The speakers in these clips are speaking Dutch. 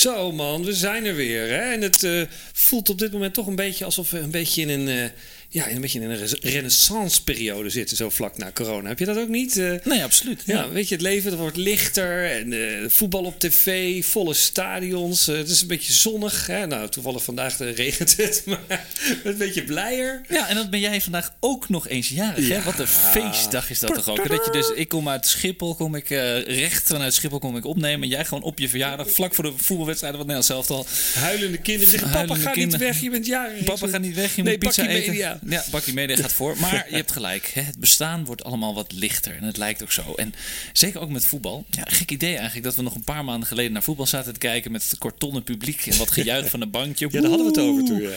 Zo man, we zijn er weer. Hè? En het eh, voelt op dit moment toch een beetje alsof we een beetje in een, uh, ja, een, beetje in een renaissance-periode zitten, zo vlak na corona. Heb je dat ook niet? Uh, nee, absoluut. Ja. ja. weet je, het leven wordt lichter en voetbal op tv, volle stadions. het is een beetje zonnig. Hè? Nou, toevallig vandaag regent het, maar een beetje blijer. Ja, en dan ben jij vandaag ook nog eens jarig. Ja. Hè? Wat een feestdag is dat toch ook? Dat je dus, ik kom uit Schiphol, kom ik recht vanuit Schiphol kom ik opnemen. En jij gewoon op je verjaardag, vlak voor de voetbalwedstrijden van Nederland zelf al. Huilende kinderen zeggen: Papa, ga niet weg, je bent jarig. Papa, ga niet weg, je nee, moet pizza eten. Media. Ja, Bakkie Media gaat voor. Maar je hebt gelijk, hè, het bestaan wordt allemaal wat lichter. En het lijkt ook zo. En zeker ook met voetbal. Ja, gek idee eigenlijk dat we nog een paar maanden geleden naar voetbal zaten te kijken met het kortonnen publiek en wat gejuich van een bankje. Ja, daar hadden we het over toen. Ja,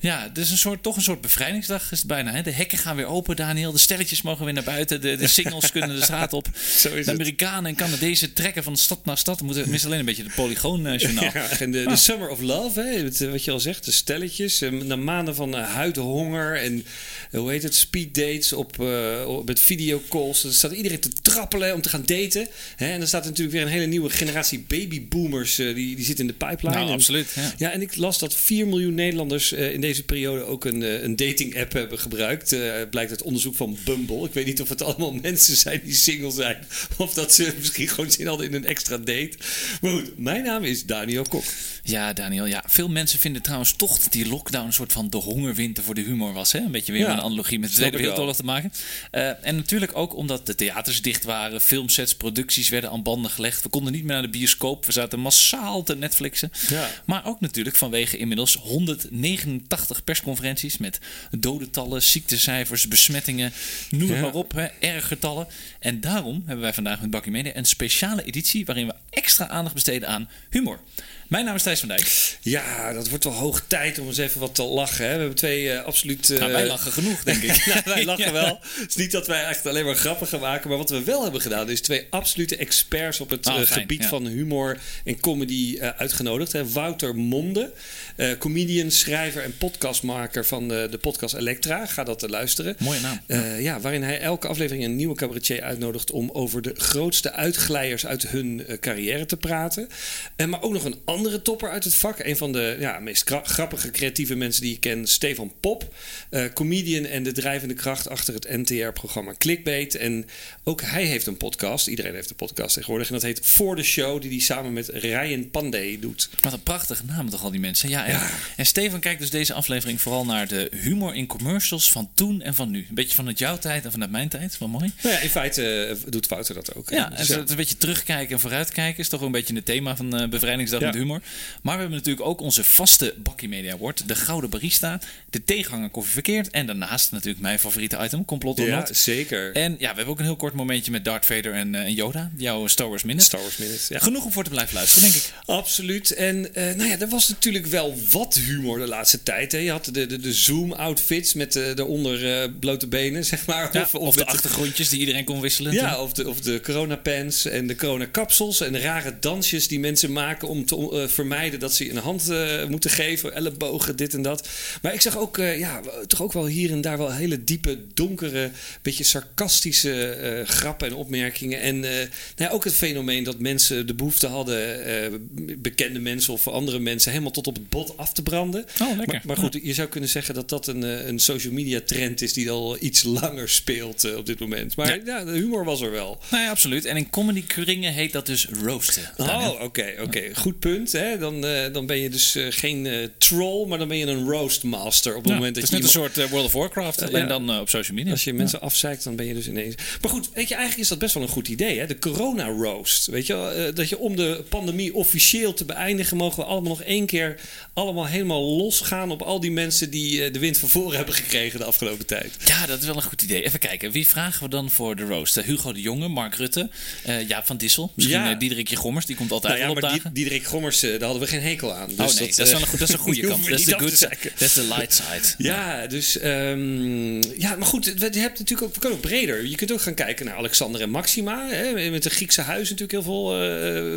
ja dus een soort, toch een soort bevrijdingsdag is het bijna. Hè. De hekken gaan weer open, Daniel. De stelletjes mogen weer naar buiten. De, de singles kunnen de straat op. de Amerikanen en Canadezen trekken van stad naar stad. We moeten mis alleen een beetje de polygoon-journaal. Ja, en de, de, ah. Summer of Love, hè, wat je al zegt, de stelletjes. Eh, na maanden van uh, huidhonger en uh, hoe heet het, speed dates op, uh, met videocalls. Er staat iedereen te trappelen om te gaan daten. Hè? En er staat natuurlijk weer een hele nieuwe generatie babyboomers die, die zit in de pipeline. Nou, absoluut. Ja. ja. en ik las dat 4 miljoen Nederlanders in deze periode ook een, een dating app hebben gebruikt. blijkt uit onderzoek van Bumble. Ik weet niet of het allemaal mensen zijn die single zijn. Of dat ze misschien gewoon zin hadden in een extra date. Maar goed, mijn naam is Daniel Kok. Ja, Daniel. Ja. Veel mensen vinden trouwens toch dat die lockdown een soort van de hongerwinter voor de humor was. Hè? Een beetje weer een analogie met de Tweede Wereldoorlog te maken. Uh, en natuurlijk ook omdat de theaters dicht waren, filmsets, producties werden aan banden gelegd. We konden niet meer naar de bioscoop. We zaten massaal te Netflixen. Ja. Maar ook natuurlijk vanwege inmiddels 189 persconferenties met dodentallen, ziektecijfers, besmettingen, noem het maar op, hè, erg getallen. En daarom hebben wij vandaag met Bakkie Media een speciale editie waarin we extra aandacht besteden aan humor. Mijn naam is Thijs van Dijk. Ja, dat wordt wel hoog tijd om eens even wat te lachen. Hè? We hebben twee uh, absoluut... Uh... Nou, wij lachen genoeg, denk ik. nou, wij lachen wel. Het is niet dat wij echt alleen maar grappen gaan maken. Maar wat we wel hebben gedaan, is twee absolute experts op het oh, uh, gebied van humor en comedy uitgenodigd. Hè? Wouter Monde, comedian, schrijver en podcastmaker van de, de podcast Elektra. Ga dat luisteren. Mooie naam. ja, waarin hij elke aflevering een nieuwe cabaretier uitnodigt om over de grootste uitglijers uit hun carrière te praten. maar ook nog een andere topper uit het vak. Een van de ja, meest grappige, creatieve mensen die ik ken, Stefan Pop. Uh, comedian en de drijvende kracht achter het NTR-programma Clickbait. En ook hij heeft een podcast. Iedereen heeft een podcast tegenwoordig. En dat heet Voor de Show, die hij samen met Ryan Pandey doet. Wat een prachtige naam toch al die mensen. Ja, en, en Stefan kijkt dus deze aflevering vooral naar de humor in commercials van toen en van nu. Een beetje vanuit jouw tijd en vanuit mijn tijd. Wel mooi. Nou ja, in feite eh, doet Wouter dat ook. Ja, dus en een beetje terugkijken en vooruitkijken is toch een beetje het thema van uh, Bevrijdingsdag met humor. Maar we hebben natuurlijk ook onze vaste Bakkie Media Award, de Gouden Barista, de tegenhanger Koffie Verkeerd en daarnaast natuurlijk mijn favoriete item, Complot or Ja, zeker. En ja, we hebben ook een heel kort momentje met Darth Vader en, uh, Yoda, jouw Star Wars Minute. Star Wars Minute, ja. Genoeg om voor te blijven luisteren, denk ik. Absoluut. En uh, nou ja, er was natuurlijk wel wat humor de laatste tijd. Hè. Je had de, de, de Zoom-outfits met de, de onder blote benen, zeg maar. Ja, of, of, de achtergrondjes die iedereen kon wisselen. Ja, of de, of de corona-pants en de corona-kapsels en de rare dansjes die mensen maken om te uh, vermijden dat ze een hand uh, moeten geven, ellebogen, dit en dat. Maar ik zag ook, uh, ja, toch ook wel hier en daar wel hele diepe, donkere, beetje sarcastische grappen en opmerkingen. En nou ja, ook het fenomeen dat mensen de behoefte hadden, bekende mensen of andere mensen, helemaal tot op het bot af te branden. Oh, lekker. Maar, maar goed, je zou kunnen zeggen dat dat een, een social media trend is die al iets langer speelt op dit moment. Maar ja. de humor was er wel. Nou ja, absoluut. En in comedy kringen heet dat dus roosten. Oh, oké, oké. Goed punt. Hè? Dan, uh, dan ben je dus uh, geen uh, troll, maar dan ben je een roastmaster. Op het moment dat het is je net een soort World of Warcraft, alleen dan op social media. Als je mensen afzeikt, dan ben je dus ineens... Maar goed, weet je, eigenlijk is dat best wel een goed idee, hè? De corona-roast. Weet je, dat je om de pandemie officieel te beëindigen... mogen we allemaal nog één keer allemaal helemaal losgaan... op al die mensen die de wind van voren hebben gekregen de afgelopen tijd. Ja, dat is wel een goed idee. Even kijken, wie vragen we dan voor de roast? Hugo de Jonge, Mark Rutte, Jaap van Dissel, misschien ja. Diederikje Gommers, die komt altijd nou ja, maar Diederik Gommers, daar hadden we geen hekel aan. Dus oh nee, dat, dat, is wel een, dat is een goede kant. Dat is de good side. Dat is de light side. Ja, dus um, ja, maar goed, je hebt natuurlijk ook, we kunnen ook breder. Je kunt ook gaan kijken naar Alexander en Maxima. Hè, met de Griekse huis natuurlijk heel veel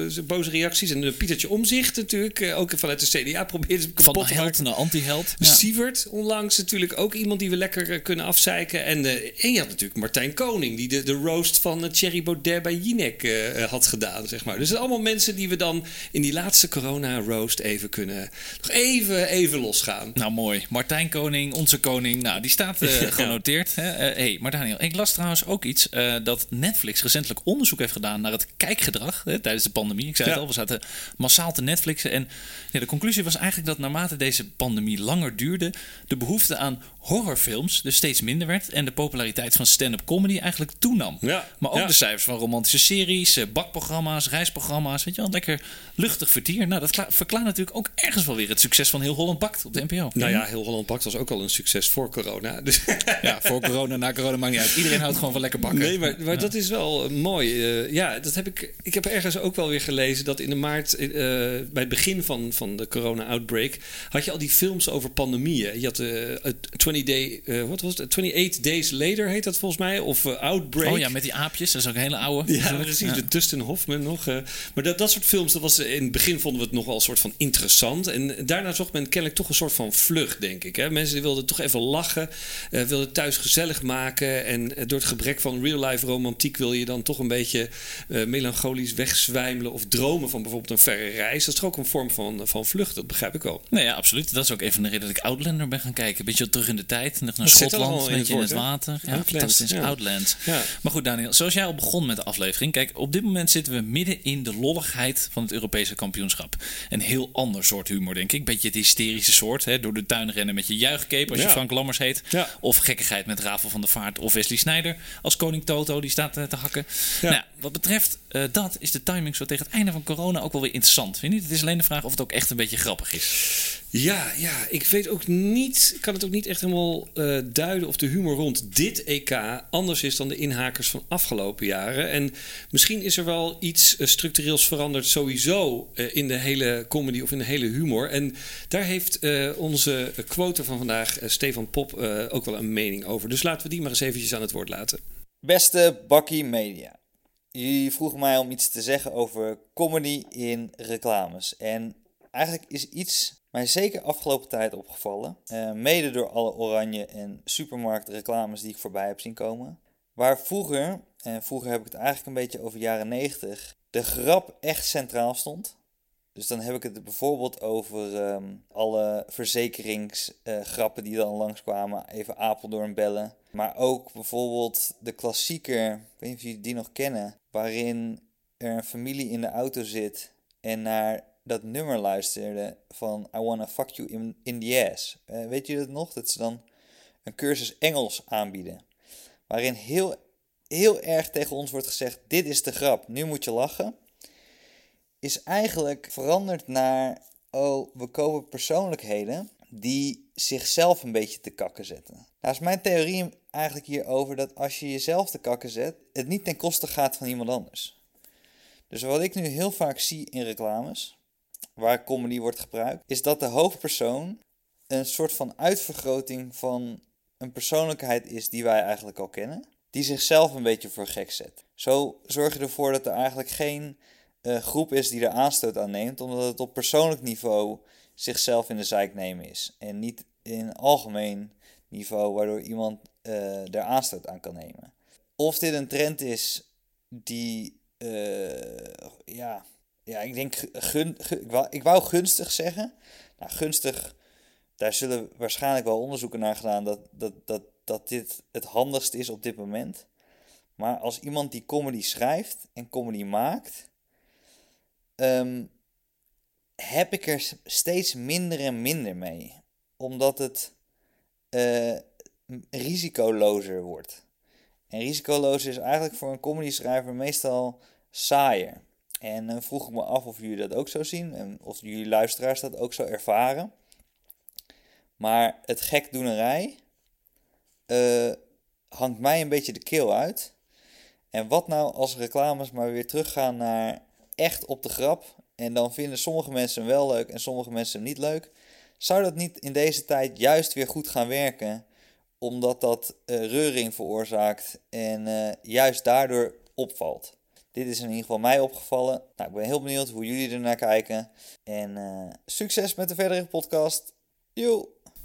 uh, boze reacties. En Pietertje Omzicht natuurlijk, uh, ook vanuit de CDA probeert ze kapot Van held naar anti-held. Ja. Sievert onlangs natuurlijk ook iemand die we lekker kunnen afzeiken. En, en je had natuurlijk Martijn Koning, die de, de roast van Thierry Baudet bij Jinek had gedaan, zeg maar. Dus het zijn allemaal mensen die we dan in die laatste corona-roast even kunnen... nog even, even losgaan. Nou, mooi. Martijn Koning, onze koning, nou, die staat uh, genoteerd. Hè? hey, maar Daniel, ik las trouwens ook iets... dat Netflix recentelijk onderzoek heeft gedaan naar het kijkgedrag hè, tijdens de pandemie. Ik zei het al, we zaten massaal te Netflixen. En ja, de conclusie was eigenlijk dat naarmate deze pandemie langer duurde... de behoefte aan horrorfilms dus steeds minder werd en de populariteit van stand-up comedy eigenlijk toenam. Ja, maar ook de cijfers van romantische series, eh, bakprogramma's, reisprogramma's, weet je wel, lekker luchtig vertier. Nou, dat verklaart natuurlijk ook ergens wel weer het succes van Heel Holland Bakt op de NPO. Nou ja, Heel Holland Bakt was ook al een succes voor corona. Dus ja, voor corona, na corona maakt niet uit. Iedereen houdt gewoon van lekker bakken. Nee, maar, maar dat is wel eh, mooi. Uh, ja, dat heb ik. Ik heb ergens ook wel weer gelezen dat in de maart, uh, bij het begin van, van de corona-outbreak, had je al die films over pandemieën. Je had uh, 20 Day, wat was het? 28 Days Later heet dat volgens mij. Of Outbreak. Oh ja, met die aapjes. Dat is ook een hele oude. Ja, precies. Ja. De Dustin Hoffman nog. maar dat, dat soort films, dat was in het begin vonden we het nog wel een soort van interessant. En daarna zocht men kennelijk toch een soort van vlucht, denk ik. Hè? Mensen wilden toch even lachen, wilden thuis gezellig maken. En door het gebrek van real-life romantiek wil je dan toch een beetje melancholisch wegzwijmelen of dromen van bijvoorbeeld een verre reis. Dat is toch ook een vorm van, van vlucht, dat begrijp ik wel. Nee, ja, absoluut. Dat is ook even de reden dat ik Outlander ben gaan kijken. Een beetje terug in de tijd, nog naar dat Schotland, een beetje in het, in het water. Ja, fantastisch. Ja. Outland. Ja. Maar goed, Daniel, zoals jij al begon met de aflevering. Kijk, op dit moment zitten we midden in de lolligheid van het Europese kampioenschap. Een heel ander soort humor, denk ik. Beetje het hysterische soort. Hè? Door de tuin rennen met je juichcape als je Frank Lammers heet. Ja. Of gekkigheid met Ravel van der Vaart of Wesley Snijder als koning Toto. Die staat uh, te hakken. Nou, wat betreft uh, dat is de timing zo tegen het einde van corona ook wel weer interessant. Vind je niet? Het is alleen de vraag of het ook echt een beetje grappig is. Ja, ja, ik weet ook niet, kan het ook niet echt helemaal uh, duiden of de humor rond dit EK anders is dan de inhakers van afgelopen jaren. En misschien is er wel iets uh, structureels veranderd sowieso uh, in de hele comedy of in de hele humor. En daar heeft onze quote van vandaag, Stefan Pop, ook wel een mening over. Dus laten we die maar eens eventjes aan het woord laten. Beste Bakkie Media. Jullie vroegen mij om iets te zeggen over comedy in reclames. En eigenlijk is iets mij zeker afgelopen tijd opgevallen. Uh, mede door alle oranje en supermarktreclames die ik voorbij heb zien komen. Waar vroeger, en vroeger heb ik het eigenlijk een beetje over jaren 90, de grap echt centraal stond. Dus dan heb ik het bijvoorbeeld over um, alle verzekeringsgrappen uh, die dan langskwamen. Even Apeldoorn bellen. Maar ook bijvoorbeeld de klassieker, ik weet niet of jullie die nog kennen. Waarin er een familie in de auto zit en naar dat nummer luisterde van I Wanna Fuck You in, in the Ass. Uh, weet je dat nog? Dat ze dan een cursus Engels aanbieden. Waarin heel, heel erg tegen ons wordt gezegd: Dit is de grap, nu moet je lachen. Is eigenlijk veranderd naar: Oh, we kopen persoonlijkheden die zichzelf een beetje te kakken zetten. Nou is mijn theorie eigenlijk hierover dat als je jezelf te kakken zet, het niet ten koste gaat van iemand anders. Dus wat ik nu heel vaak zie in reclames, waar comedy wordt gebruikt, is dat de hoofdpersoon een soort van uitvergroting van een persoonlijkheid is die wij eigenlijk al kennen, die zichzelf een beetje voor gek zet. Zo zorg je ervoor dat er eigenlijk geen uh, groep is die er aanstoot aan neemt, omdat het op persoonlijk niveau zichzelf in de zijk nemen is. En niet in algemeen niveau, waardoor iemand uh, er aanstoot aan kan nemen. Of dit een trend is die, uh, ja, ja, ik denk, gun, ik, wou, gunstig zeggen. Nou, gunstig, daar zullen waarschijnlijk wel onderzoeken naar gedaan dat, dat, dat, dat dit het handigst is op dit moment. Maar als iemand die comedy schrijft en comedy maakt, ehm, heb ik er steeds minder en minder mee. Omdat het uh, risicolozer wordt. En risicolozer is eigenlijk voor een comedy schrijver meestal saaier. En dan vroeg ik me af of jullie dat ook zo zien en of jullie luisteraars dat ook zo ervaren. Maar het gekdoenerij uh, hangt mij een beetje de keel uit. En wat nou als reclames maar weer teruggaan naar echt op de grap. En dan vinden sommige mensen hem wel leuk en sommige mensen hem niet leuk. Zou dat niet in deze tijd juist weer goed gaan werken? Omdat dat uh, reuring veroorzaakt en uh, juist daardoor opvalt. Dit is in ieder geval mij opgevallen. Nou, ik ben heel benieuwd hoe jullie er naar kijken. En uh, succes met de verdere podcast.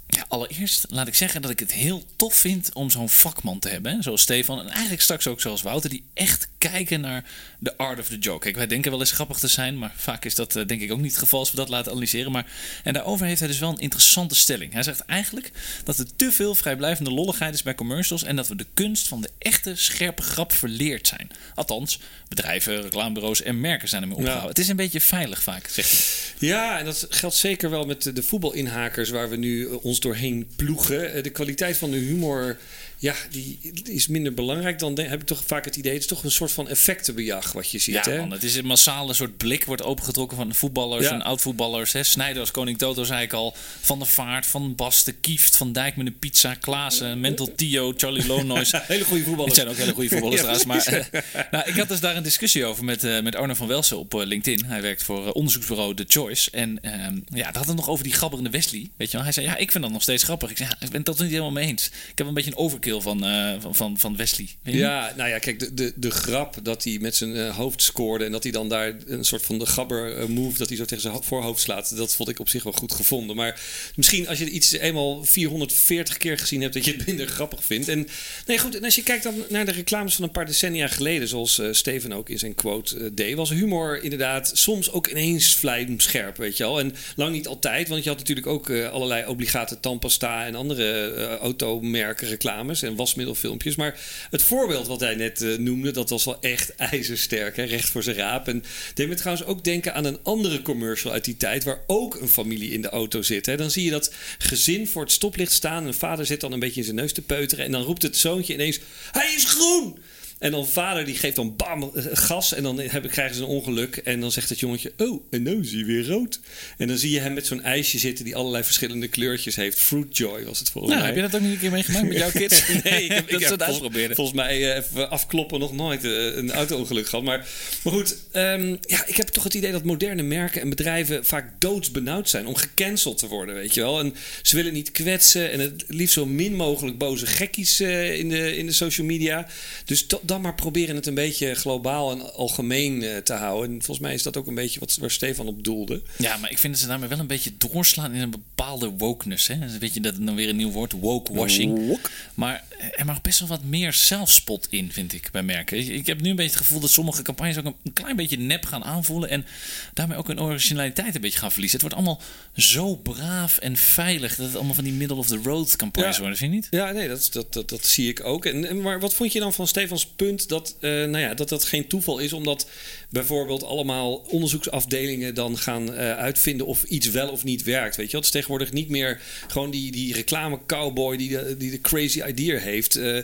Ja, allereerst laat ik zeggen dat ik het heel tof vind om zo'n vakman te hebben, zoals Stefan. En eigenlijk straks ook zoals Wouter, die echt kijken naar de art of the joke. Kijk, wij denken wel eens grappig te zijn, maar vaak is dat denk ik ook niet het geval als we dat laten analyseren. Maar, en daarover heeft hij dus wel een interessante stelling. Hij zegt eigenlijk dat er te veel vrijblijvende lolligheid is bij commercials en dat we de kunst van de echte scherpe grap verleerd zijn. Althans, bedrijven, reclamebureaus en merken zijn ermee opgehouden. Het is een beetje veilig vaak, zegt hij. Ja, en dat geldt zeker wel met de voetbalinhakers waar we nu ons doorheen ploegen. De kwaliteit van de humor ja, die is minder belangrijk. Dan heb ik toch vaak het idee, het is toch een soort van effectenbejag wat je ziet. Ja, hè? Man, het is een massale soort blik wordt opengetrokken van voetballers en oud-voetballers. Snijder als koning Toto, zei ik al. Van de Vaart, Van Basten, Kieft, Van Dijk met een pizza, Klaassen, Mental Tio, Charlie Lonois. hele goede voetballers. Het zijn ook hele goede voetballers trouwens. Maar uh, nou, ik had dus daar een discussie over met, uh, met Arno van Welsen op uh, LinkedIn. Hij werkt voor onderzoeksbureau The Choice. En ehm, ja, dat had het nog over die grabberende Wesley. Weet je wel? Hij zei, ja, ik vind dat nog steeds grappig. Ik zei, ja, ik ben het tot niet helemaal mee eens. Ik heb een beetje een overkill van van, van, van Wesley. Ja, nou ja, kijk, de, de, de grap dat hij met zijn uh, hoofd scoorde en dat hij dan daar een soort van de gabber uh, move, dat hij zo tegen zijn voorhoofd slaat, dat vond ik op zich wel goed gevonden. Maar misschien als je iets eenmaal 440 keer gezien hebt, dat je het minder grappig vindt. En nee, goed, en als je kijkt dan naar de reclames van een paar decennia geleden, zoals Steven ook in zijn quote deed, was humor inderdaad soms ook ineens vlijmscherp, weet je wel. En lang niet altijd, want je had natuurlijk ook allerlei obligate tandpasta en andere automerken reclames en wasmiddelfilms maar het voorbeeld wat hij net uh, noemde, dat was wel echt ijzersterk. Hè? Recht voor zijn raap. En deed me trouwens ook denken aan een andere commercial uit die tijd... waar ook een familie in de auto zit. Hè? Dan zie je dat gezin voor het stoplicht staan. Een vader zit dan een beetje in zijn neus te peuteren. En dan roept het zoontje ineens... Hij is groen! En dan vader die geeft dan bam gas en dan hebben, krijgen ze een ongeluk. En dan zegt het jongetje, oh, en nu zie je weer rood. En dan zie je hem met zo'n ijsje zitten die allerlei verschillende kleurtjes heeft. Fruit Joy was het volgens nou, mij. Heb je dat ook niet een keer meegemaakt met jouw kids? nee, ik heb, ik heb vol, volgens mij uh, even afkloppen nog nooit uh, een auto-ongeluk gehad. Maar, maar goed, um, ja, ik heb toch het idee dat moderne merken en bedrijven vaak doodsbenauwd zijn om gecanceld te worden, weet je wel. En ze willen niet kwetsen en het liefst zo min mogelijk boze gekkies uh, in, de, in de social media. Dus dat dan maar proberen het een beetje globaal en algemeen uh, te houden. En volgens mij is dat ook een beetje wat, waar Stefan op doelde. Ja, maar ik vind dat ze daarmee wel een beetje doorslaan in een bepaalde wokeness. Hè? Weet je dat dan weer een nieuw woord, woke washing. Woke. Maar er mag best wel wat meer zelfspot in, vind ik, bij merken. Ik heb nu een beetje het gevoel dat sommige campagnes ook een klein beetje nep gaan aanvoelen. En daarmee ook hun originaliteit een beetje gaan verliezen. Het wordt allemaal zo braaf en veilig dat het allemaal van die middle of the road campagnes ja. worden, vind je niet? Ja, nee, dat, dat, dat, dat zie ik ook. En, maar wat vond je dan van Stefans punt dat, uh, nou ja, dat dat geen toeval is, omdat bijvoorbeeld allemaal onderzoeksafdelingen dan gaan uh, uitvinden of iets wel of niet werkt. Weet je, het is tegenwoordig niet meer gewoon die, die reclame cowboy die de, die de crazy idea heeft. Uh,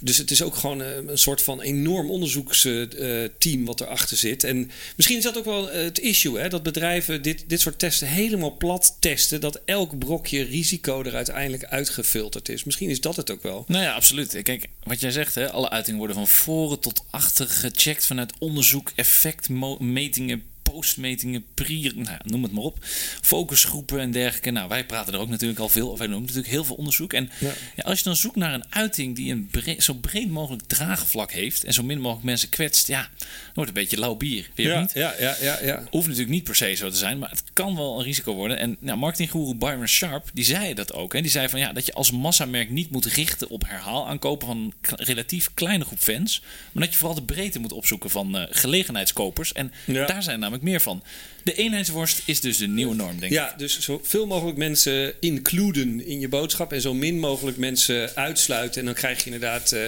dus het is ook gewoon een soort van enorm onderzoeksteam wat erachter zit. En misschien is dat ook wel het issue, hè, dat bedrijven dit, dit soort testen helemaal plat testen, dat elk brokje risico er uiteindelijk uitgefilterd is. Misschien is dat het ook wel. Nou ja, absoluut. Kijk, wat jij zegt, hè, alle uitingen worden van voren tot achter gecheckt vanuit onderzoek, correct mating postmetingen, pre, nou, noem het maar op, focusgroepen en dergelijke. Nou, wij praten er ook natuurlijk al veel over. Wij doen natuurlijk heel veel onderzoek. En ja. Ja, als je dan zoekt naar een uiting die een breed, zo breed mogelijk draagvlak heeft en zo min mogelijk mensen kwetst, ja, dan wordt een beetje lauw bier. Ja, niet? Ja, ja, ja, ja. Hoeft natuurlijk niet per se zo te zijn, maar het kan wel een risico worden. En nou, marketinggoeroe Byron Sharp, die zei dat ook. Hè? Die zei van ja, dat je als massamerk niet moet richten op herhaal aankopen van een relatief kleine groep fans, maar dat je vooral de breedte moet opzoeken van uh, gelegenheidskopers. En daar zijn namelijk meer van. De eenheidsworst is dus de nieuwe norm, denk ja, ik. Ja, dus zoveel mogelijk mensen includen in je boodschap en zo min mogelijk mensen uitsluiten. En dan krijg je inderdaad, uh,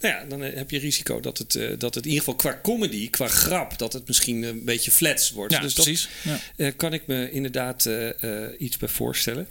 nou ja, dan heb je risico dat het, uh, dat het in ieder geval qua comedy, qua grap, dat het misschien een beetje flats wordt. Ja, dus precies. dat ja. uh, kan ik me inderdaad iets bij voorstellen.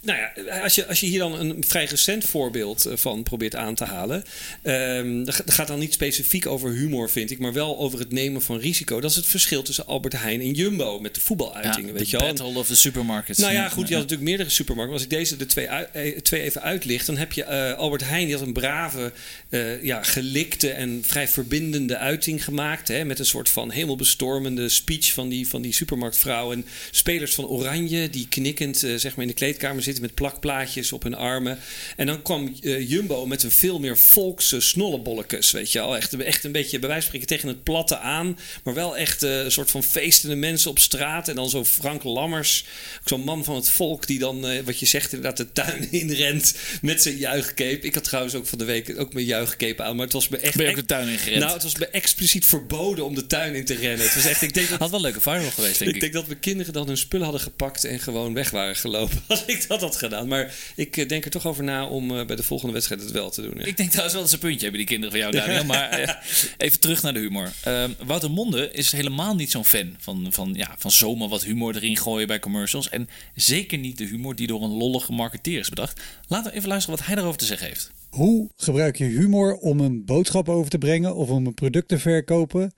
Nou ja, als je, als je hier dan een vrij recent voorbeeld van probeert aan te halen, um, dat gaat dan niet specifiek over humor, vind ik, maar wel over het nemen van risico. Dat is het verschil tussen Albert Heijn en Jumbo met de voetbaluitingen, ja, weet je wel. Battle of the supermarkets. Nou ja, goed, je had natuurlijk meerdere supermarkten. Als ik deze de twee, uit, twee even uitlicht, dan heb je uh, Albert Heijn, die had een brave, uh, ja, gelikte en vrij verbindende uiting gemaakt. Hè, met een soort van hemelbestormende speech van die, van die supermarktvrouw. En spelers van Oranje, die knikkend uh, zeg maar in de kleedkamer zitten met plakplaatjes op hun armen. En dan kwam Jumbo met een veel meer volkse snollebollekes, weet je wel. Echt, echt een beetje, bij wijze van spreken, tegen het platte aan. Maar wel echt een soort van feestende mensen op straat. En dan zo Frank Lammers, zo'n man van het volk, die dan, uh, wat je zegt, inderdaad de tuin inrent met zijn juichcape. Ik had trouwens ook van de week ook mijn juichcape strepen aan. Maar het was me echt... Ben je ook de tuin in gerend? Nou, het was me expliciet verboden om de tuin in te rennen. Het was echt... Ik denk dat, had wel een leuke viral geweest, denk ik. Ik denk dat mijn kinderen dan hun spullen hadden gepakt en gewoon weg waren gelopen. Als ik dat had gedaan. Maar ik eh, denk er toch over na om eh, bij de volgende wedstrijd het wel te doen. Ik denk trouwens wel dat ze een puntje hebben, die kinderen van jou, Daniel. Maar eh, even terug naar de humor. Uh, Wouter Monde is helemaal niet zo'n fan van, van, ja, van zomaar wat humor erin gooien bij commercials. En zeker niet de humor die door een lollige marketeer is bedacht. Laten we even luisteren wat hij daarover te zeggen heeft. Hoe gebruik je humor om een boodschap over te brengen of om een product te verkopen?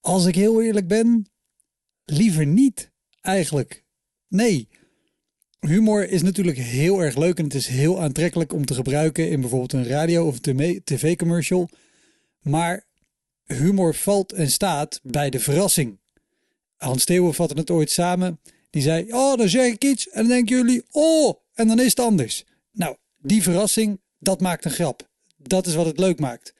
Als ik heel eerlijk ben, liever niet eigenlijk. Nee. Humor is natuurlijk heel erg leuk en het is heel aantrekkelijk om te gebruiken in bijvoorbeeld een radio of tv-commercial. Maar humor valt en staat bij de verrassing. Hans Steeuwen vatte het ooit samen. Die zei: Oh, dan zeg ik iets en dan denken jullie: Oh, en dan is het anders. Nou, die verrassing, dat maakt een grap. Dat is wat het leuk maakt.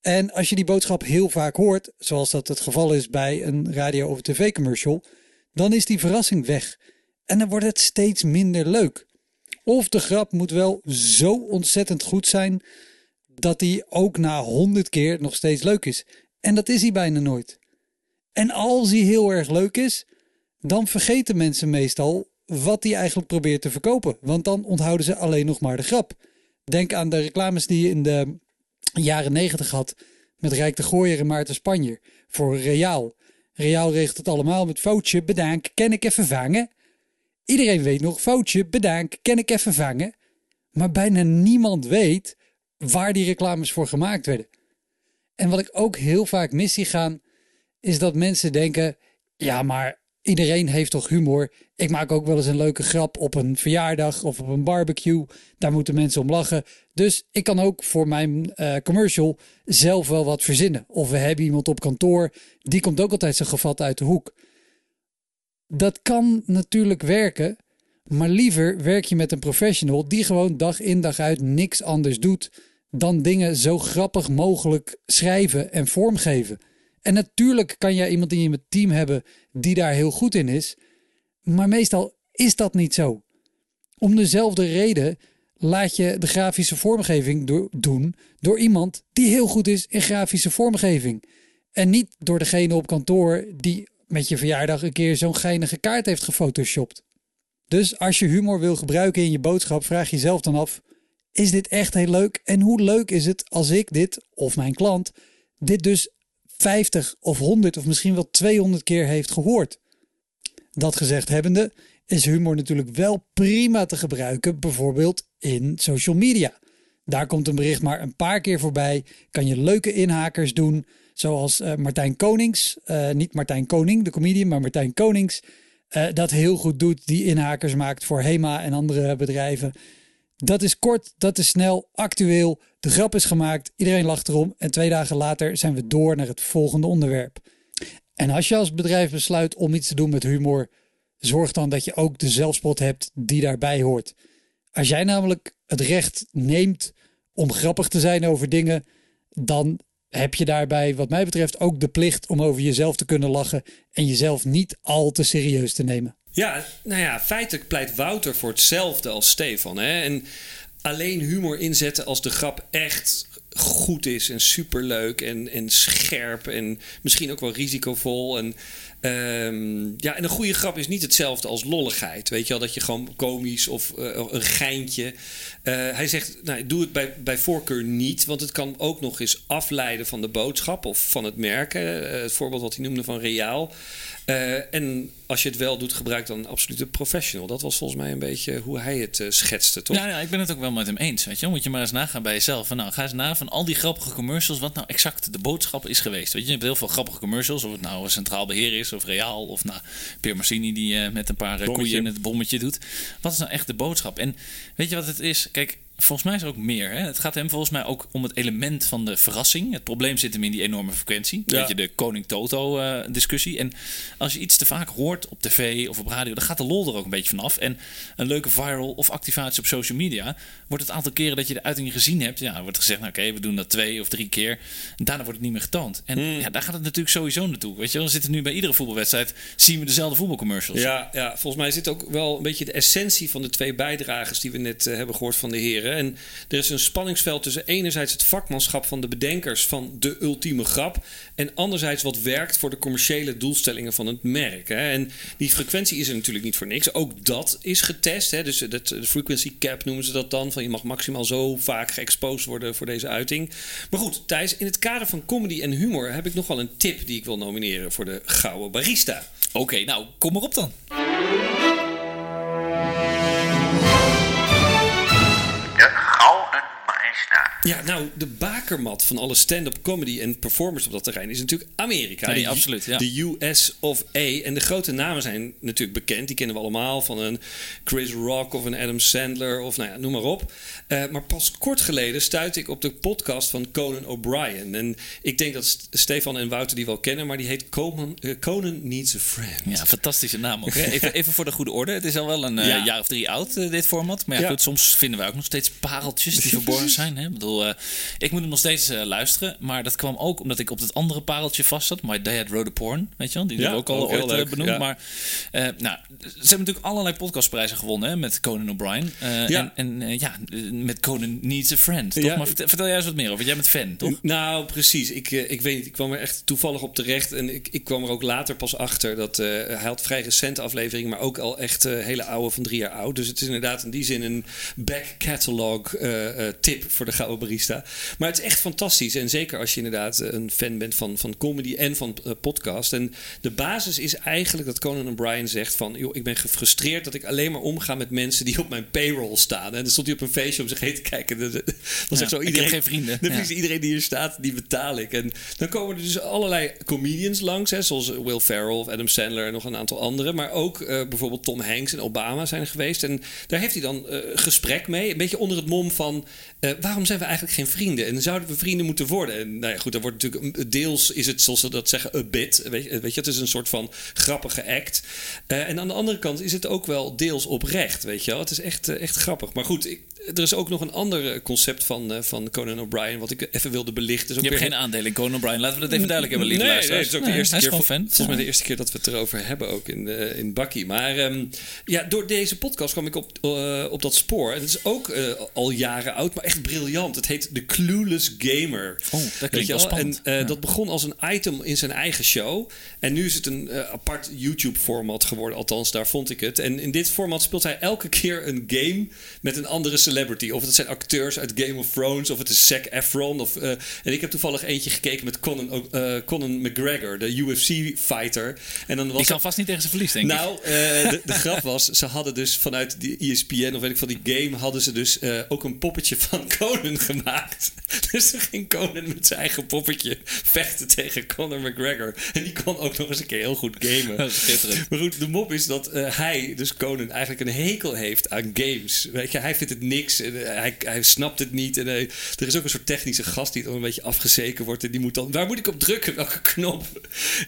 En als je die boodschap heel vaak hoort, zoals dat het geval is bij een radio- of tv-commercial, dan is die verrassing weg. En dan wordt het steeds minder leuk. Of de grap moet wel zo ontzettend goed zijn dat die ook na honderd keer nog steeds leuk is. En dat is hij bijna nooit. En als hij heel erg leuk is, dan vergeten mensen meestal wat hij eigenlijk probeert te verkopen. Want dan onthouden ze alleen nog maar de grap. Denk aan de reclames die je in de jaren negentig had met Rijk de Gooier en Maarten Spanjer voor Reaal. Reaal regelt het allemaal met foutje, bedank, ken ik even vangen. Iedereen weet nog, foutje, bedank, ken ik even vangen. Maar bijna niemand weet waar die reclames voor gemaakt werden. En wat ik ook heel vaak mis zie gaan, is dat mensen denken: ja, maar iedereen heeft toch humor? Ik maak ook wel eens een leuke grap op een verjaardag of op een barbecue. Daar moeten mensen om lachen. Dus ik kan ook voor mijn uh, commercial zelf wel wat verzinnen. Of we hebben iemand op kantoor, die komt ook altijd zo gevat uit de hoek. Dat kan natuurlijk werken, maar liever werk je met een professional die gewoon dag in dag uit niks anders doet dan dingen zo grappig mogelijk schrijven en vormgeven. En natuurlijk kan jij iemand in je team hebben die daar heel goed in is, maar meestal is dat niet zo. Om dezelfde reden laat je de grafische vormgeving doen door iemand die heel goed is in grafische vormgeving. En niet door degene op kantoor die met je verjaardag een keer zo'n geinige kaart heeft gefotoshopt. Dus als je humor wil gebruiken in je boodschap, vraag jezelf dan af: is dit echt heel leuk? En hoe leuk is het als ik dit, of mijn klant, dit dus 50 of 100 of misschien wel 200 keer heeft gehoord? Dat gezegd hebbende, is humor natuurlijk wel prima te gebruiken, bijvoorbeeld in social media. Daar komt een bericht maar een paar keer voorbij. Kan je leuke inhakers doen, zoals uh, Martijn Konings. Uh, niet Martijn Koning, de comedian, maar Martijn Konings. Uh, dat heel goed doet, die inhakers maakt voor HEMA en andere bedrijven. Dat is kort, dat is snel, actueel. De grap is gemaakt, iedereen lacht erom. En twee dagen later zijn we door naar het volgende onderwerp. En als je als bedrijf besluit om iets te doen met humor, zorg dan dat je ook de zelfspot hebt die daarbij hoort. Als jij namelijk het recht neemt om grappig te zijn over dingen, dan heb je daarbij, wat mij betreft, ook de plicht om over jezelf te kunnen lachen en jezelf niet al te serieus te nemen. Ja, nou ja, feitelijk pleit Wouter voor hetzelfde als Stefan. Hè? En alleen humor inzetten als de grap echt goed is en superleuk en, en scherp en misschien ook wel risicovol. En, um, ja, en een goede grap is niet hetzelfde als lolligheid. Weet je wel, dat je gewoon komisch of uh, een geintje. Uh, hij zegt, nou, doe het bij, bij voorkeur niet, want het kan ook nog eens afleiden van de boodschap of van het merken. Uh, het voorbeeld wat hij noemde van Reaal. Uh, en als je het wel doet, gebruik dan een absolute professional. Dat was volgens mij een beetje hoe hij het uh, schetste, toch? Ja, ja, ik ben het ook wel met hem eens. Weet je? Moet je maar eens nagaan bij jezelf. Van, nou, ga eens na van al die grappige commercials, wat nou exact de boodschap is geweest. Weet je, je hebt heel veel grappige commercials, of het nou een centraal beheer is of reaal, of nou, Pierre Marcini die uh, met een paar koeien in het bommetje doet. Wat is nou echt de boodschap? En weet je wat het is? Kijk, Volgens mij is er ook meer. Hè? Het gaat hem volgens mij ook om het element van de verrassing. Het probleem zit hem in die enorme frequentie. Ja. Weet je, de Koning Toto uh, discussie. En als je iets te vaak hoort op tv of op radio, dan gaat de lol er ook een beetje vanaf. En een leuke viral of activatie op social media, wordt het aantal keren dat je de uiting gezien hebt, ja, wordt gezegd, nou oké, we doen dat twee of drie keer. En daarna wordt het niet meer getoond. En hmm. ja, daar gaat het natuurlijk sowieso naartoe. Weet je, we zitten nu bij iedere voetbalwedstrijd, zien we dezelfde voetbalcommercials. Ja, ja, volgens mij zit ook wel een beetje de essentie van de twee bijdragers die we net uh, hebben gehoord van de heren En er is een spanningsveld tussen enerzijds het vakmanschap van de bedenkers van de ultieme grap. En anderzijds wat werkt voor de commerciële doelstellingen van het merk. Hè. En die frequentie is er natuurlijk niet voor niks. Ook dat is getest. Hè. Dus dat, de frequency cap noemen ze dat dan. Van je mag maximaal zo vaak geëxposed worden voor deze uiting. Maar goed, Thijs, in het kader van comedy en humor heb ik nog wel een tip die ik wil nomineren voor de Gouden Barista. Oké, nou, kom maar op dan. Ja, nou, de bakermat van alle stand-up comedy en performers op dat terrein is natuurlijk Amerika. Nee, de, absoluut. Ja. De US of A. En de grote namen zijn natuurlijk bekend. Die kennen we allemaal van een Chris Rock of een Adam Sandler of nou ja, noem maar op. Uh, maar pas kort geleden stuitte ik op de podcast van Conan O'Brien. En ik denk dat Stefan en Wouter die wel kennen, maar die heet Conan, uh, Conan Needs a Friend. Ja, fantastische naam ook. Even, even voor de goede orde. Het is al wel een uh, ja. jaar of drie oud, dit format. Maar ja, ja. Goed, soms vinden we ook nog steeds pareltjes die verborgen zijn. Hè? Ik bedoel, uh, ik moet hem nog steeds uh, luisteren. Maar dat kwam ook omdat ik op het andere pareltje vast zat. My Dad Wrote a Porn. Weet je wel? Die ja, hebben we ook al ooit leuk, benoemd. Ja. Maar uh, nou, ze hebben natuurlijk allerlei podcastprijzen gewonnen hè, met Conan O'Brien. ja. En, en ja, met Conan Needs a Friend. Toch? Maar vertel, vertel, jij eens wat meer over. Jij bent fan, toch? Nou, precies. Ik, ik weet niet. Ik kwam er echt toevallig op terecht. En ik, ik kwam er ook later pas achter dat hij had vrij recente afleveringen. Maar ook al echt hele oude van drie jaar oud. Dus het is inderdaad in die zin een back catalog tip voor de Gouden Barista. Maar het is echt fantastisch. En zeker als je inderdaad een fan bent van, van comedy en van uh, podcast. En de basis is eigenlijk dat Conan O'Brien zegt van... joh, ik ben gefrustreerd dat ik alleen maar omga met mensen die op mijn payroll staan. En dan stond hij op een feestje om zich heen te kijken. Ja, zegt zo, iedereen, ik heb geen vrienden. Dan ja. iedereen die hier staat, die betaal ik. En dan komen er dus allerlei comedians langs. Hè, zoals Will Ferrell of Adam Sandler en nog een aantal anderen. Maar ook uh, bijvoorbeeld Tom Hanks en Obama zijn er geweest. En daar heeft hij dan uh, gesprek mee. Een beetje onder het mom van... waarom zijn we eigenlijk geen vrienden? En zouden we vrienden moeten worden? En nou ja, goed, dan wordt natuurlijk deels is het zoals ze dat zeggen, a bit. Weet je, weet je het is een soort van grappige act. Uh, en aan de andere kant is het ook wel deels oprecht, weet je wel. Het is echt, uh, echt grappig. Maar goed, ik, er is ook nog een ander concept van, uh, van Conan O'Brien, wat ik even wilde belichten. Je hebt geen aandeel in Conan O'Brien, laten we dat even duidelijk hebben, lieve nee, luisteraars. Nee, het is ook de eerste keer, fan. Volgens mij de eerste keer dat we het erover hebben, ook in, in Bakkie. Maar um, ja, door deze podcast kwam ik op, op dat spoor. En het is ook al jaren oud, maar echt briljant. Het heet The Clueless Gamer. Oh, dat klinkt wel spannend. En ja. dat begon als een item in zijn eigen show. En nu is het een apart YouTube-format geworden. Althans, daar vond ik het. En in dit format speelt hij elke keer een game met een andere celebrity. Of het zijn acteurs uit Game of Thrones, of het is Zac Efron. Of, uh, en ik heb toevallig eentje gekeken met Conan, Conan McGregor, de UFC-fighter. En dan was Die kan vast niet tegen zijn verlies, denk nou, ik. Nou, de, de grap was, ze hadden dus vanuit die ESPN, of weet ik van die game, hadden ze dus ook een poppetje van Conan gemaakt. dus er ging Conan met zijn eigen poppetje vechten tegen Conor McGregor. En die kon ook nog eens een keer heel goed gamen. maar goed, de mop is dat hij, dus Conan, eigenlijk een hekel heeft aan games. Weet je, hij vindt het niks. En, uh, hij, snapt het niet. En uh, er is ook een soort technische gast die dan een beetje afgezeken wordt. En die moet dan, waar moet ik op drukken? Welke knop?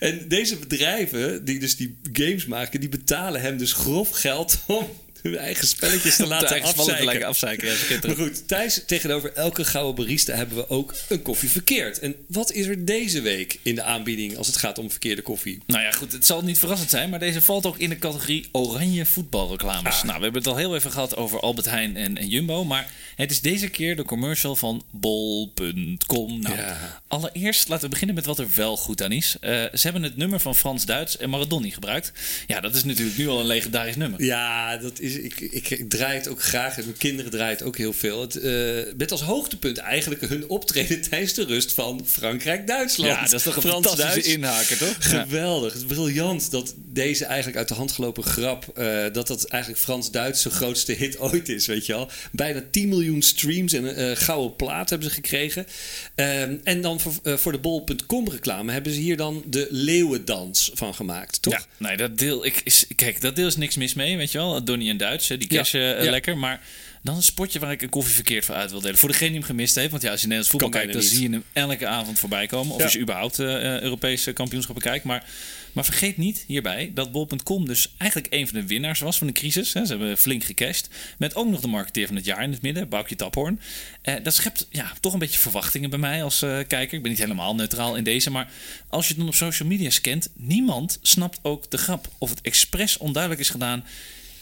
En deze bedrijven, die dus die games maken, die betalen hem dus grof geld om hun eigen spelletjes te laten afzeiken. afzeiken ja, maar goed, Thijs, tegenover elke gouden barista hebben we ook een koffie verkeerd. En wat is er deze week in de aanbieding als het gaat om verkeerde koffie? Nou ja, goed, het zal niet verrassend zijn, maar deze valt ook in de categorie oranje voetbalreclames. Ah. Nou, we hebben het al heel even gehad over Albert Heijn en, en Jumbo, maar het is deze keer de commercial van bol.com. Nou, ja. allereerst laten we beginnen met wat er wel goed aan is. Uh, ze hebben het nummer van Frans Duits en Maradoni gebruikt. Ja, dat is natuurlijk nu al een legendarisch nummer. Ja, dat is ik, ik, ik, draai het ook graag. En mijn kinderen draaien het ook heel veel. Het, uh, met als hoogtepunt eigenlijk hun optreden tijdens de rust van Frankrijk-Duitsland. Ja, dat is toch een Frans fantastische inhaker, toch? Geweldig. Het is briljant dat deze eigenlijk uit de hand gelopen grap... Uh, dat dat eigenlijk Frans-Duits zijn grootste hit ooit is, weet je wel. Bijna 10 miljoen streams en een uh, gouden plaat hebben ze gekregen. Um, en dan voor, voor de bol.com reclame hebben ze hier dan de leeuwendans van gemaakt, toch? Ja, nee, dat deel... Ik, is, kijk, dat deel is niks mis mee, weet je wel. Donnie en Duits, hè, die cashen ja, ja. lekker. Maar dan een spotje waar ik een koffie verkeerd voor uit wil delen. Voor degene die hem gemist heeft. Want ja, als je Nederlands voetbal kijkt, dan zie je hem elke avond voorbij komen. Of ja. als je überhaupt uh, Europese kampioenschappen kijkt. Maar, maar vergeet niet hierbij dat bol.com dus eigenlijk een van de winnaars was van de crisis. Hè. Ze hebben flink gecashed. Met ook nog de marketeer van het jaar in het midden, Boukje Taphoorn. Uh, dat schept ja, toch een beetje verwachtingen bij mij als uh, kijker. Ik ben niet helemaal neutraal in deze. Maar als je het dan op social media scant, niemand snapt ook de grap. Of het expres onduidelijk is gedaan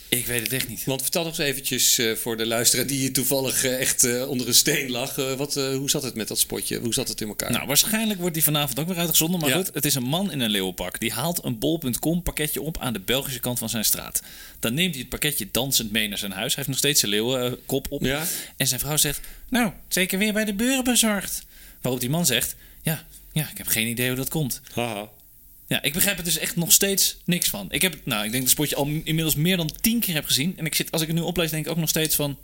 Ik weet het echt niet. Want vertel nog eens eventjes uh, voor de luisteraar die toevallig uh, echt uh, onder een steen lag. wat, hoe zat het met dat spotje? Hoe zat het in elkaar? Nou, waarschijnlijk wordt die vanavond ook weer uitgezonden. Maar Ja. goed, het is een man in een leeuwenpak. Die haalt een bol.com pakketje op aan de Belgische kant van zijn straat. Dan neemt hij het pakketje dansend mee naar zijn huis. Hij heeft nog steeds zijn leeuwenkop op. Ja. En zijn vrouw zegt, nou, zeker weer bij de buren bezorgd. Waarop die man zegt, ja, ja, ik heb geen idee hoe dat komt. Haha. Ja, ik begrijp er dus echt nog steeds niks van. Ik heb, nou, ik denk dat spotje al inmiddels meer dan tien keer heb gezien. En ik zit, als ik het nu oplees, denk ik ook nog steeds van,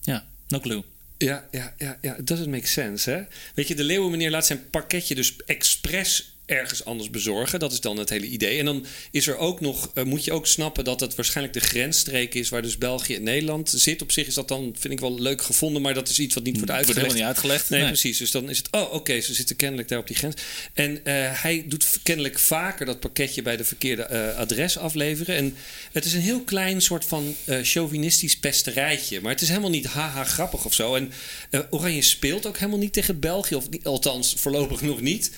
ja, no clue. Ja, ja, ja, ja. Doesn't make sense, hè? Weet je, de leeuwenmeneer laat zijn pakketje dus expres ergens anders bezorgen. Dat is dan het hele idee. En dan is er ook nog, uh, moet je ook snappen dat het waarschijnlijk de grensstreek is waar dus België en Nederland zit. Op zich is dat dan, vind ik wel leuk gevonden, maar dat is iets wat niet wordt Wordt uitgelegd. helemaal niet uitgelegd. Nee, precies. Dus dan is het, oh, oké, okay, ze zitten kennelijk daar op die grens. En uh, hij doet kennelijk vaker dat pakketje bij de verkeerde uh, adres afleveren. En het is een heel klein soort van chauvinistisch pesterijtje. Maar het is helemaal niet haha grappig of zo. En Oranje speelt ook helemaal niet tegen België, of althans voorlopig nog niet.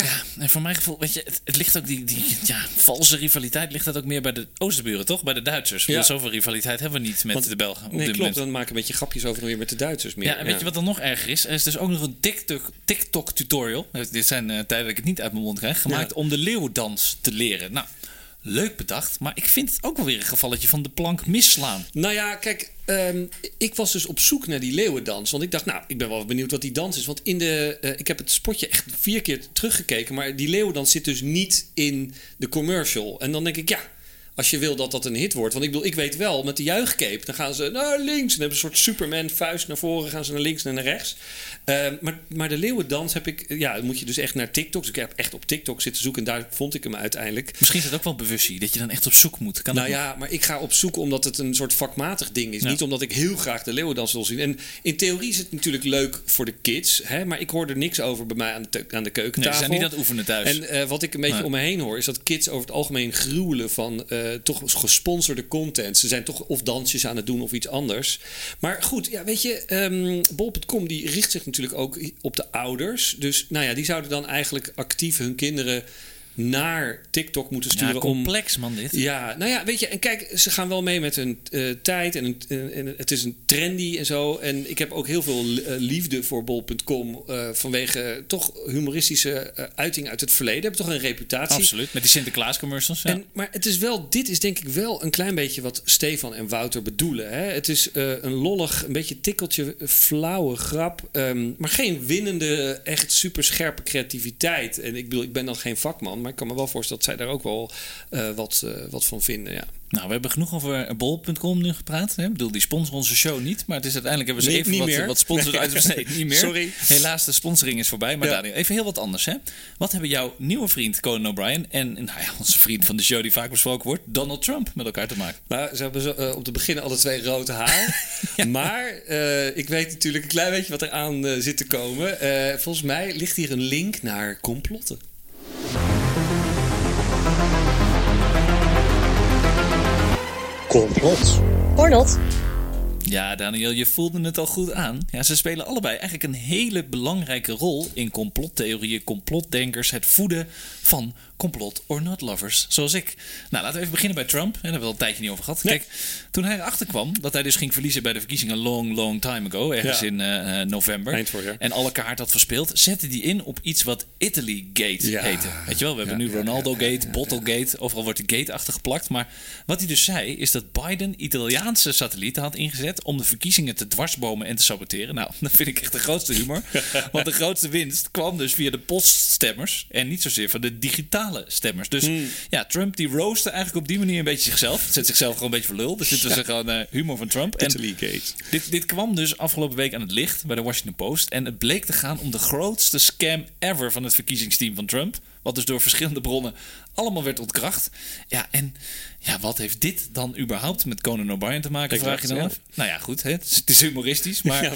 Ja. en voor mijn gevoel, weet je, het, het, ligt ook die, die ja, valse rivaliteit ligt dat ook meer bij de Oosterburen, toch? Bij de Duitsers. Ja. Zoveel rivaliteit hebben we niet met Want, de Belgen. Op nee, dit klopt. moment. Dan maken we een beetje grapjes over weer met de Duitsers meer. Ja, en weet je wat dan nog erger is? Er is dus ook nog een TikTok, TikTok tutorial. Dit zijn uh, tijden dat ik het niet uit mijn mond krijg. Gemaakt ja. om de leeuwendans te leren. Nou, leuk bedacht. Maar ik vind het ook wel weer een gevalletje van de plank misslaan. Nou ja, kijk, um, ik was dus op zoek naar die leeuwendans. Want ik dacht, nou, ik ben wel benieuwd wat die dans is. Want in de, uh, ik heb het spotje echt vier keer teruggekeken. Maar die leeuwendans zit dus niet in de commercial. En dan denk ik, ja, als je wil dat dat een hit wordt. Want ik bedoel, ik weet wel, met de juichcape, dan gaan ze naar links. En hebben een soort Superman vuist naar voren, gaan ze naar links en naar rechts. Uh, maar, maar de leeuwendans heb ik, ja, moet je dus echt naar TikTok. Dus ik heb echt op TikTok zitten zoeken en daar vond ik hem uiteindelijk. Misschien is het ook wel bewustzijn dat je dan echt op zoek moet. Kan nou ja, maar ik ga op zoek omdat het een soort vakmatig ding is. Ja. Niet omdat ik heel graag de leeuwendans wil zien. En in theorie is het natuurlijk leuk voor de kids, hè, maar ik hoor er niks over bij mij aan de, aan de keukentafel. Nee, ze zijn niet aan het oefenen thuis. En uh, wat ik een beetje om me heen hoor, is dat kids over het algemeen gruwelen van uh, toch gesponsorde content. Ze zijn toch of dansjes aan het doen of iets anders. Maar goed, ja, weet je, um, bol.com die richt zich natuurlijk ook op de ouders. Dus nou ja, die zouden dan eigenlijk actief hun kinderen naar TikTok moeten sturen. Ja, complex man dit. Ja, nou ja, weet je, en kijk, ze gaan wel mee met hun uh, tijd en, een, en, het is een trendy en zo. En ik heb ook heel veel uh, liefde voor bol.com uh, vanwege toch humoristische uiting uit het verleden. Hebben toch een reputatie. Absoluut, met die Sinterklaas commercials. Ja. En, maar het is wel, dit is denk ik wel een klein beetje wat Stefan en Wouter bedoelen. Hè? Het is een lollig, een beetje tikkeltje flauwe grap, um, maar geen winnende, echt super scherpe creativiteit. En ik bedoel, ik ben dan geen vakman. Maar ik kan me wel voorstellen dat zij daar ook wel uh, wat, uh, wat van vinden. Ja. Nou, we hebben genoeg over bol.com nu gepraat. Hè? Ik bedoel, die sponsoren onze show niet. Maar het is uiteindelijk hebben ze nee, even wat, meer. wat sponsoren uitbesteed. niet meer. Sorry. Helaas, de sponsoring is voorbij. Maar Ja. Daniel, even heel wat anders. Hè? Wat hebben jouw nieuwe vriend Conan O'Brien en nou ja, onze vriend van de show die vaak besproken wordt, Donald Trump, met elkaar te maken? Nou, ze hebben zo, uh, op te beginnen alle twee rood haar. Maar uh, ik weet natuurlijk een klein beetje wat er aan uh, zit te komen. volgens mij ligt hier een link naar complotten. Complot. Cornot. Ja, Daniel, je voelde het al goed aan. Ja, ze spelen allebei eigenlijk een hele belangrijke rol in complottheorieën, complotdenkers, het voeden van complot or not lovers, zoals ik. Nou, laten we even beginnen bij Trump. Daar hebben we al een tijdje niet over gehad. Nee. Kijk, toen hij erachter kwam dat hij dus ging verliezen bij de verkiezingen long, long time ago, ergens Ja. in eh, eh, november, Eind vorig jaar. en alle kaart had verspeeld, zette hij in op iets wat Italy Gate Ja. heette. Weet je wel, we hebben Ja, nu ja, Ronaldo ja, ja, Gate, Bottle Gate, overal wordt de gate achter geplakt. Maar wat hij dus zei, is dat Biden Italiaanse satellieten had ingezet om de verkiezingen te dwarsbomen en te saboteren. Nou, dat vind ik echt de grootste humor. Want de grootste winst kwam dus via de poststemmers en niet zozeer van de digitale stemmers. Dus Hmm. ja, Trump die roaste eigenlijk op die manier een beetje zichzelf. Zet zichzelf gewoon een beetje voor lul. Dus dit was gewoon eh, humor van Trump. En dit, dit kwam dus afgelopen week aan het licht bij de Washington Post. En het bleek te gaan om de grootste scam ever van het verkiezingsteam van Trump. Wat dus door verschillende bronnen allemaal werd ontkracht. Ja, en ja, wat heeft dit dan überhaupt met Conan O'Brien te maken, Ik vraag je dan af? Nou ja, goed, hè, het, is, het is humoristisch. Maar Ja,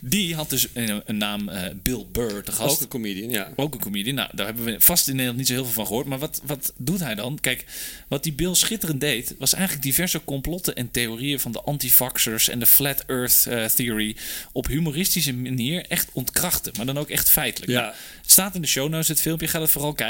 die had dus een, een naam eh, Bill Burr te gast. Ook een comedian, ja. Ook een comedian. Nou, daar hebben we vast in Nederland niet zo heel veel van gehoord. Maar wat, wat doet hij dan? Kijk, wat die Bill schitterend deed... was eigenlijk diverse complotten en theorieën... van de antivaxers en de flat earth eh, theory... op humoristische manier echt ontkrachten. Maar dan ook echt feitelijk. Ja. Nou, het staat in de show notes, het filmpje. Ga het vooral kijken.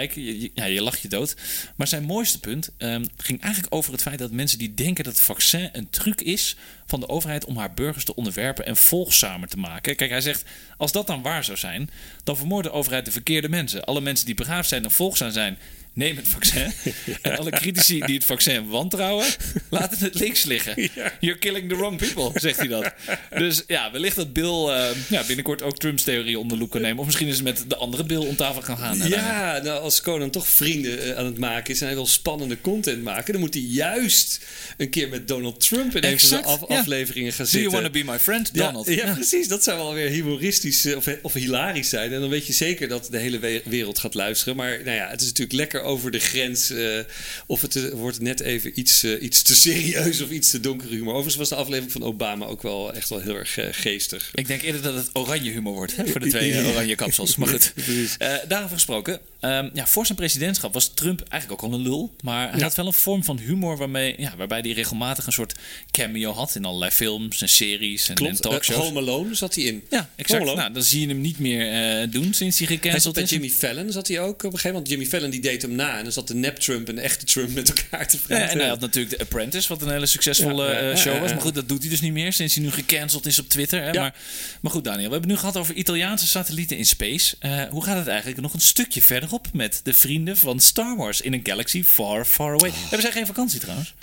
Ja, je lacht je dood. Maar zijn mooiste punt ehm, ging eigenlijk over het feit dat mensen die denken dat het vaccin een truc is van de overheid om haar burgers te onderwerpen en volgzamer te maken. Kijk, hij zegt, als dat dan waar zou zijn, dan vermoordt de overheid de verkeerde mensen. Alle mensen die begaafd zijn en volgzaam zijn, neem het vaccin. En alle critici die het vaccin wantrouwen, laten het links liggen. You're killing the wrong people, zegt hij dat. Dus ja, wellicht dat Bill uh, ja, binnenkort ook Trumps theorie onder loep kan nemen. Of misschien is het met de andere Bill om tafel gaan gaan. Ja, nou, als Conan toch vrienden uh, aan het maken is en hij wil spannende content maken, dan moet hij juist een keer met Donald Trump in een van de af afleveringen gaan zitten. Do you want to be my friend, Donald? Ja, precies. Dat zou wel weer humoristisch uh, of, of hilarisch zijn. En dan weet je zeker dat de hele wereld gaat luisteren. Maar nou ja, het is natuurlijk lekker over de grens. Uh, of het uh, wordt net even iets, uh, iets te serieus of iets te donker humor. Overigens was de aflevering van Obama ook wel echt wel heel erg geestig. Ik denk eerder dat het oranje humor wordt hè, voor de twee oranje kapsels. Maar goed, daarover gesproken. Um, ja, voor zijn presidentschap was Trump eigenlijk ook al een lul. Maar hij ja. had wel een vorm van humor waarmee, ja, waarbij hij regelmatig een soort cameo had in allerlei films en series en, Klopt, en talkshows. Home Alone zat hij in. Ja, exact. Nou, dan zie je hem niet meer doen sinds hij gecanceld hij is. Bij Jimmy Fallon zat hij ook op een gegeven moment. Jimmy Fallon die deed hem na en dan zat de nep-Trump en de echte Trump met elkaar te praten. Ja, en hij had natuurlijk The Apprentice, wat een hele succesvolle ja, show was. Maar goed, dat doet hij dus niet meer sinds hij nu gecanceld is op Twitter. Hè? Maar, maar goed, Daniel, we hebben nu gehad over Italiaanse satellieten in space. Hoe gaat het eigenlijk nog een stukje verderop met de vrienden van Star Wars in een galaxy far, far away? Oh. Hebben zij geen vakantie trouwens?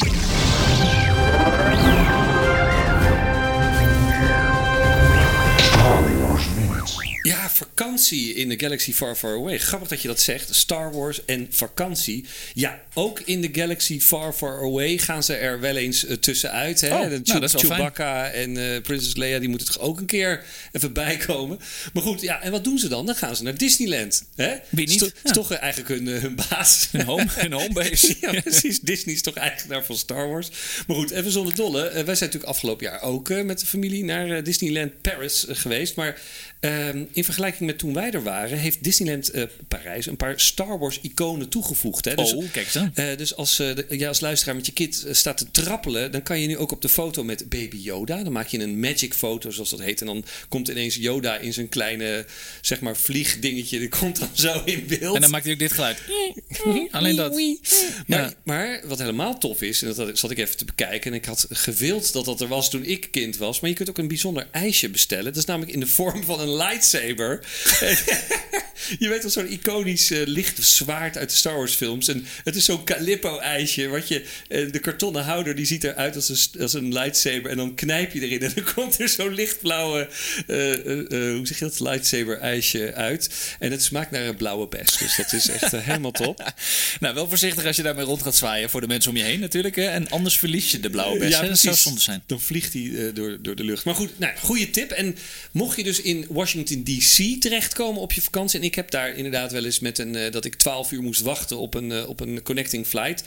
Vakantie in de Galaxy Far Far Away. Grappig dat je dat zegt. Star Wars en vakantie. Ja, ook in de Galaxy Far Far Away gaan ze er wel eens uh, tussenuit. Hè? Oh, de nou, dat is Chewbacca en uh, Princess Leia die moeten toch ook een keer even bijkomen. Maar goed, ja, en wat doen ze dan? Dan gaan ze naar Disneyland. Hè? Wie niet? Is, to, is toch eigenlijk hun, uh, hun baas. Hun home, hun homebase. ja, precies. Disney is toch eigenaar van Star Wars. Maar goed, even zonder dolle. wij zijn natuurlijk afgelopen jaar ook met de familie naar Disneyland Paris geweest. Maar Um, in vergelijking met toen wij er waren, heeft Disneyland uh, Parijs een paar Star Wars iconen toegevoegd. Hè? Dus, oh, kijk aan. Uh, dus als, uh, de, ja, als luisteraar met je kind staat te trappelen, dan kan je nu ook op de foto met Baby Yoda. Dan maak je een magic foto, zoals dat heet. En dan komt ineens Yoda in zijn kleine, zeg maar, vliegdingetje. Die komt dan zo in beeld. En dan maakt hij ook dit geluid. Alleen dat. Maar, ja. maar wat helemaal tof is, en dat zat ik even te bekijken. En ik had gewild dat dat er was toen ik kind was. Maar je kunt ook een bijzonder ijsje bestellen. Dat is namelijk in de vorm van een lightsaber. je weet wel zo'n iconisch uh, licht zwaard uit de Star Wars films. En het is zo'n Calippo-ijsje. Wat je, uh, de kartonnen houder die ziet eruit als een, als een lightsaber. En dan knijp je erin. En dan komt er zo'n lichtblauwe, uh, hoe zeg je dat, lightsaber-ijsje uit. En het smaakt naar een blauwe bes. Dus dat is echt helemaal top. nou, wel voorzichtig als je daarmee rond gaat zwaaien voor de mensen om je heen natuurlijk. Hè? En anders verlies je de blauwe bes. ja, dat zou zonde zijn. Dan vliegt hij door, door de lucht. Maar goed, nou, goede tip. En mocht je dus in Washington DC terechtkomen op je vakantie. En ik heb daar inderdaad wel eens met een uh, dat ik 12 uur moest wachten op een, uh, op een connecting flight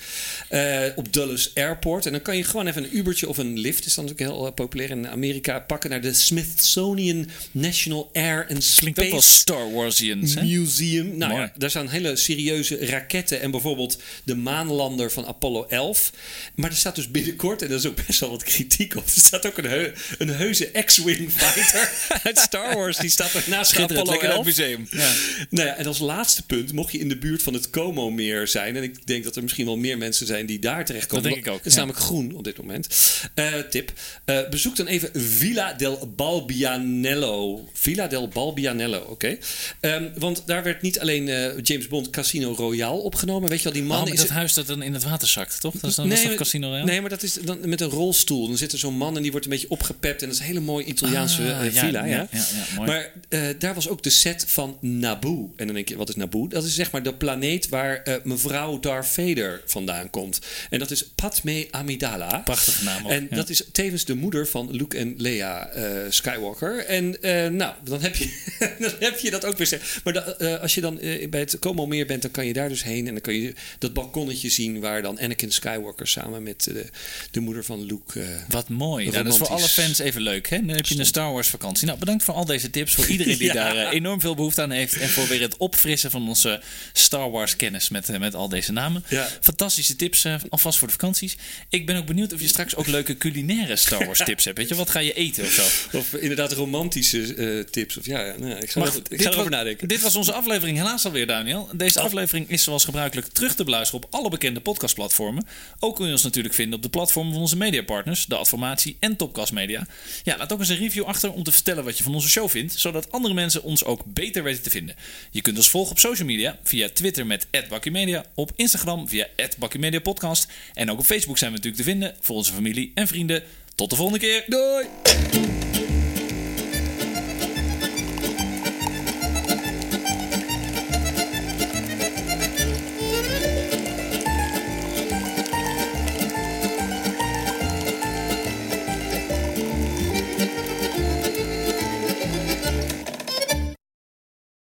uh, op Dulles Airport. En dan kan je gewoon even een Ubertje of een lift, is dan natuurlijk heel populair in Amerika, pakken naar de Smithsonian National Air and Space Star Warsians, Museum. Nou ja, daar staan hele serieuze raketten en bijvoorbeeld de maanlander van Apollo 11. Maar er staat dus binnenkort, en dat is ook best wel wat kritiek op, er staat ook een, heu een heuse X-Wing fighter uit Star Wars. Die staat er naast Apollo lekker 11. museum. Ja. Nou ja, en als laatste punt, mocht je in de buurt van het Como-meer zijn, en ik denk dat er misschien wel meer mensen zijn die daar terechtkomen. Dat denk ik ook. Het is ja. namelijk groen op dit moment. Uh, tip: uh, bezoek dan even Villa del Balbianello. Villa del Balbianello, oké. Okay. Um, want daar werd niet alleen uh, James Bond Casino Royale opgenomen. Weet je wel, die man. Oh, is dat huis dat dan in het water zakt, toch? Dat is dan nee, Casino Royale? Nee, maar dat is dan met een rolstoel. Dan zit er zo'n man en die wordt een beetje opgepept. En dat is een hele mooie Italiaanse ah, villa. Ja, ja. ja maar uh, daar was ook de set van Naboo. En dan denk je, wat is Naboo? Dat is zeg maar de planeet waar uh, mevrouw Darth Vader vandaan komt. En dat is Padme Amidala. Prachtige naam ook, En ja. dat is tevens de moeder van Luke en Leia uh, Skywalker. En nou, dan heb, je, dan heb je dat ook weer. Maar da, als je dan bij het Como meer bent, dan kan je daar dus heen. En dan kan je dat balkonnetje zien waar dan Anakin Skywalker samen met de, de moeder van Luke... wat mooi. Ja, dat is voor alle fans even leuk. Hè? Dan heb je een Star Wars vakantie. Nou, bedankt voor al deze tips. Voor iedereen die ja. daar uh, enorm veel behoefte aan heeft. En voor weer het opfrissen van onze Star Wars kennis met, eh, met al deze namen. Ja. Fantastische tips uh, alvast voor de vakanties. Ik ben ook benieuwd of je straks ook leuke culinaire Star Wars tips hebt. Weet je, wat ga je eten of zo? Of inderdaad romantische tips. Of, ja, ja ik ga, maar, ik ga erover nadenken. Dit was onze aflevering helaas alweer, Daniel. Deze oh. aflevering is zoals gebruikelijk terug te beluisteren op alle bekende podcastplatformen. Ook kun je ons natuurlijk vinden op de platformen van onze mediapartners, de Adformatie en Topcast Media. Ja, laat ook eens een review achter om te vertellen wat je van onze show zodat andere mensen ons ook beter weten te vinden. Je kunt ons volgen op social media via Twitter met @bakkymedia, op Instagram via @bakkymediapodcast en ook op Facebook zijn we natuurlijk te vinden voor onze familie en vrienden. Tot de volgende keer. Doei.